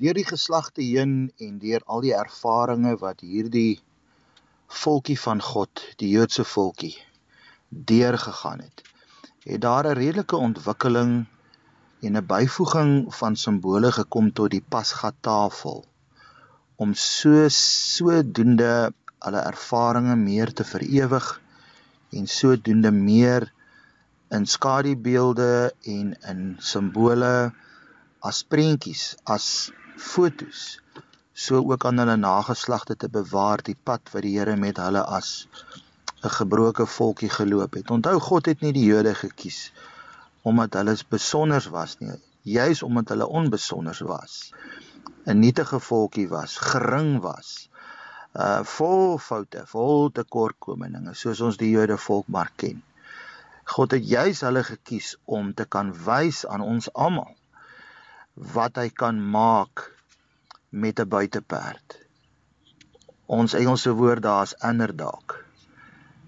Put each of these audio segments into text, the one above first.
deur die geslagte heen en deur al die ervarings wat hierdie volkie van God, die Joodse volkie, deurgegaan het, het daar 'n redelike ontwikkeling en 'n byvoeging van simbole gekom tot die Pasga-tafel om so sodoende hulle ervarings meer te verewig en sodoende meer in skadubeelde en in simbole as prentjies as fotos so ook aan hulle nageslagte te bewaar die pad wat die Here met hulle as 'n gebroke volkie geloop het. Onthou God het nie die Jode gekies omdat hulle besonder was nie, juis omdat hulle onbesonder was. 'n Nietige volkie was, gering was. Uh vol foute, vol tekortkominge soos ons die Jode volk maar ken. God het juis hulle gekies om te kan wys aan ons almal wat hy kan maak met 'n buiteperd. Ons Engelse woord daar is underdog.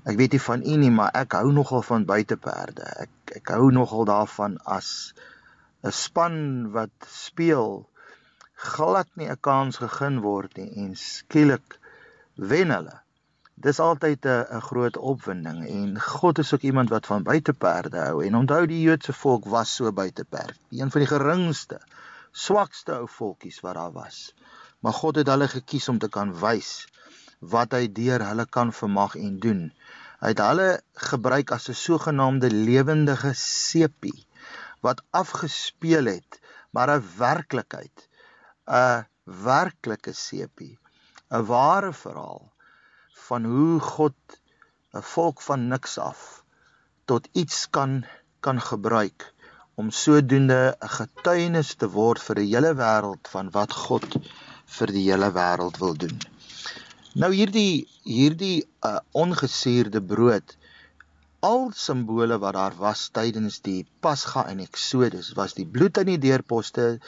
Ek weet nie van u nie, maar ek hou nogal van buiteperde. Ek ek hou nogal daarvan as 'n span wat speel glad nie 'n kans gegee word nie en skielik wen hulle. Dis altyd 'n groot opwinding en God is ook iemand wat van buiteperde hou en onthou die Joodse volk was so buiteperd, een van die geringste swakste ou volkies wat daar was. Maar God het hulle gekies om te kan wys wat hy deur hulle kan vermag en doen. Hy het hulle gebruik as 'n sogenaamde lewendige sepie wat afgespeel het, maar 'n werklikheid, 'n werklike sepie, 'n ware verhaal van hoe God 'n volk van niks af tot iets kan kan gebruik om sodoende 'n getuienis te word vir die hele wêreld van wat God vir die hele wêreld wil doen. Nou hierdie hierdie uh, ongesuurde brood al simbole wat daar was tydens die Pasga en Eksodus was die bloed aan die deurposte,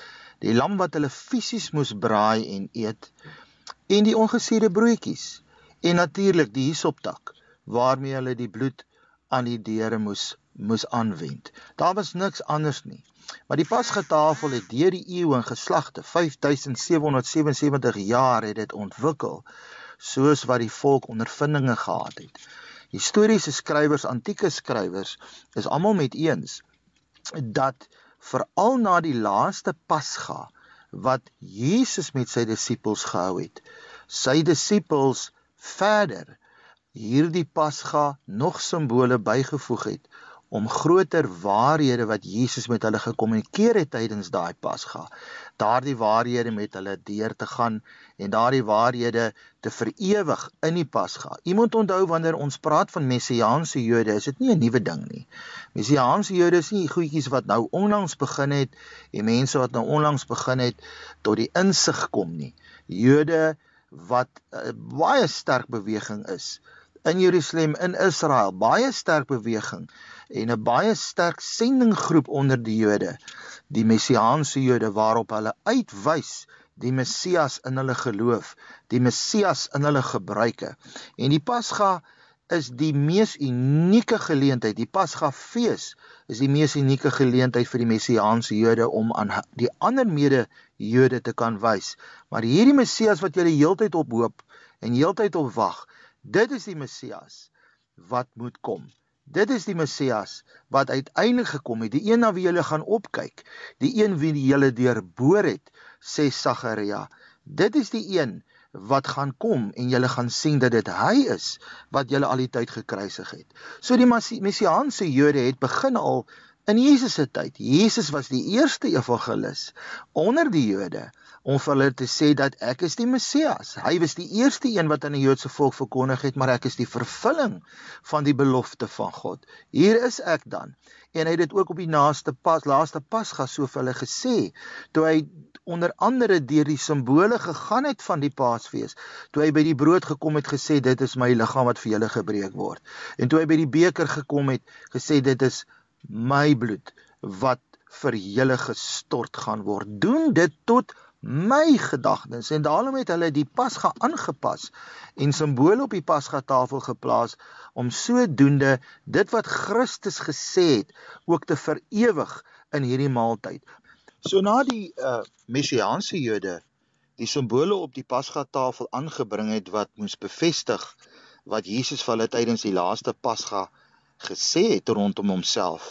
die lam wat hulle fisies moes braai en eet en die ongesuurde broodjies en natuurlik die hisoptak waarmee hulle die bloed aan die deure moes moes aanwend. Daar was niks anders nie. Maar die pasgetafel het deur die eeue en geslagte 5777 jaar het dit ontwikkel soos wat die volk ondervindinge gehad het. Historiese skrywers, antieke skrywers is almal met eens dat veral na die laaste Pasga wat Jesus met sy disippels gehou het, sy disippels verder hierdie Pasga nog simbole bygevoeg het om groter waarhede wat Jesus met hulle gekommunikeer het tydens daai Pasga, daardie waarhede met hulle deur te gaan en daardie waarhede te verewig in die Pasga. U moet onthou wanneer ons praat van messiaanse Jode, is dit nie 'n nuwe ding nie. Messiaanse Jode is nie goedjies wat nou onlangs begin het en mense wat nou onlangs begin het tot die insig kom nie. Jode wat uh, baie sterk beweging is in Jerusalem in Israel, baie sterk beweging en 'n baie sterk sendinggroep onder die Jode, die messiaanse Jode waarop hulle uitwys die Messias in hulle geloof, die Messias in hulle gebruike. En die Pasga is die mees unieke geleentheid. Die Pasga fees is die mees unieke geleentheid vir die messiaanse Jode om aan die ander mede Jode te kan wys. Maar hierdie Messias wat julle heeltyd op hoop en heeltyd op wag, dit is die Messias wat moet kom. Dit is die Messias wat uiteindelik gekom het, die een na wie jy gaan opkyk, die een wie jy deurboor het, sê Sagaria. Dit is die een wat gaan kom en jy gaan sien dat dit hy is wat jy al die tyd gekruisig het. So die messiaanse Jode het begin al in Jesus se tyd. Jesus was die eerste evangelis onder die Jode om vir hulle te sê dat ek is die Messias. Hy was die eerste een wat aan die Joodse volk verkondig het, maar ek is die vervulling van die belofte van God. Hier is ek dan. En hy het dit ook op die naaste pas, laaste Pasga so vir hulle gesê, toe hy onder andere deur die simbole gegaan het van die Paasfees. Toe hy by die brood gekom het gesê dit is my liggaam wat vir julle gebreek word. En toe hy by die beker gekom het gesê dit is my bloed wat vir julle gestort gaan word. Doen dit tot my gedagtes en daarom het hulle die pasga aangepas en simbole op die pasga tafel geplaas om sodoende dit wat Christus gesê het ook te verewig in hierdie maaltyd. So na die uh messiaanse Jode die simbole op die Pasga-tafel aangebring het wat moes bevestig wat Jesus vir hulle tydens die laaste Pasga gesê het rondom homself,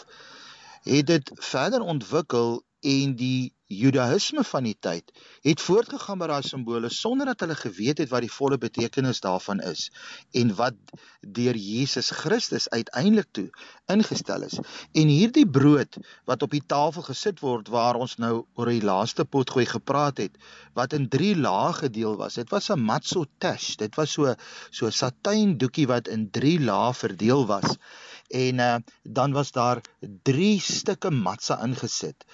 het dit verder ontwikkel en die Judaïsme van die tyd het voortgegaan met daai simbole sonder dat hulle geweet het wat die volle betekenis daarvan is en wat deur Jesus Christus uiteindelik toe ingestel is. En hierdie brood wat op die tafel gesit word waar ons nou oor die laaste potgooi gepraat het, wat in 3 lae gedeel was. Dit was 'n matzotash. Dit was so so 'n satijn doekie wat in 3 lae verdeel was en uh, dan was daar 3 stukke matse ingesit.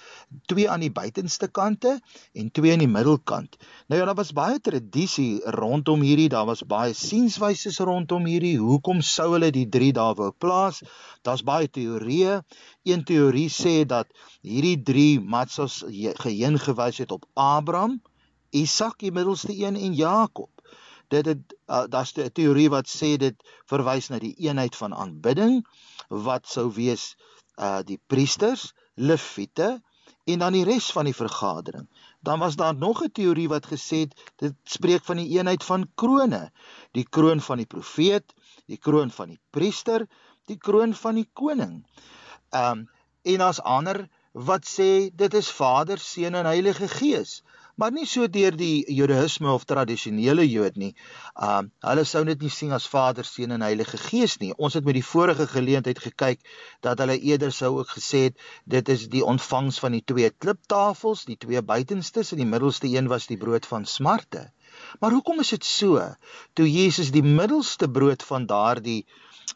Twee aan die buitenste kante en twee aan die middelkant. Nou ja, daar was baie tradisie rondom hierdie, daar was baie sienswyse rondom hierdie. Hoekom sou hulle die 3 daar wou plaas? Daar's baie teorieë. Een teorie sê dat hierdie 3 matses geheen gewys het op Abraham, Isak, die middelste een en Jakob dit het uh, daar's 'n teorie wat sê dit verwys na die eenheid van aanbidding wat sou wees uh die priesters, leviete en dan die res van die vergadering. Dan was daar nog 'n teorie wat gesê het dit spreek van die eenheid van krone, die kroon van die profeet, die kroon van die priester, die kroon van die koning. Um en as ander wat sê dit is Vader, Seun en Heilige Gees maar nie so deur die Judaïsme of tradisionele Jood nie. Um hulle sou dit nie sien as Vader, Seun en Heilige Gees nie. Ons het met die vorige geleentheid gekyk dat hulle eerder sou ook gesê het dit is die ontvangs van die twee kliptafels, die twee buitenstes en die middelste een was die brood van smarte. Maar hoekom is dit so? Toe Jesus die middelste brood van daardie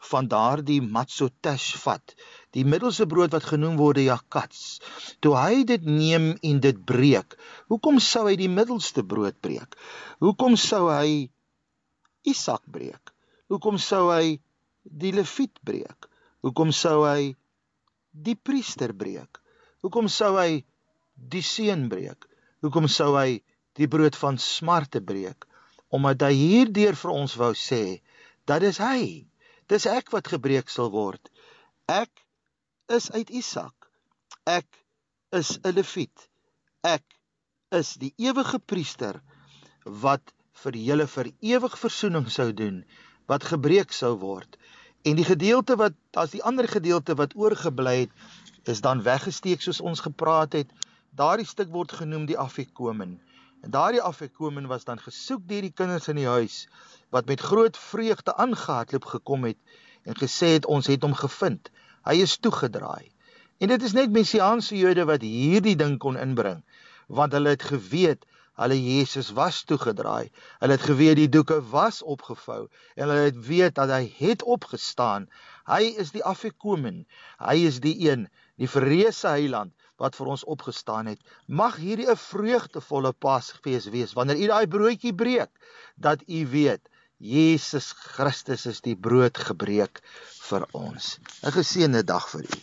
van daardie matzotash vat, die middelste brood wat genoem word jakats. Toe hy dit neem en dit breek, hoekom sou hy die middelste brood breek? Hoekom sou hy Isak breek? Hoekom sou hy die Lewiet breek? Hoekom sou hy die priester breek? Hoekom sou hy die seun breek? Hoekom sou hy die brood van smarte breek? Omdat hy hierdeur vir ons wou sê dat is hy. Dis ek wat gebreek sal word. Ek is uit Isak. Ek is 'n Lewiet. Ek is die ewige priester wat vir julle vir ewig verzoening sou doen wat gebreek sou word. En die gedeelte wat as die ander gedeelte wat oorgebly het is dan weggesteek soos ons gepraat het. Daardie stuk word genoem die afekomen. En daardie afekomen was dan gesoek deur die kinders in die huis wat met groot vreugde aangehardloop gekom het en gesê het ons het hom gevind. Hy is toegedraai. En dit is net messiaanse Jode wat hierdie ding kon inbring, want hulle het geweet hulle Jesus was toegedraai. Hulle het geweet die doeke was opgevou en hulle het weet dat hy het opgestaan. Hy is die afgekomen. Hy is die een, die verreëse heiland wat vir ons opgestaan het. Mag hierdie 'n vreugdevolle Pasfees wees wanneer u daai broodjie breek dat u weet Jesus Christus is die brood gebreek vir ons. 'n Geseënde dag vir u.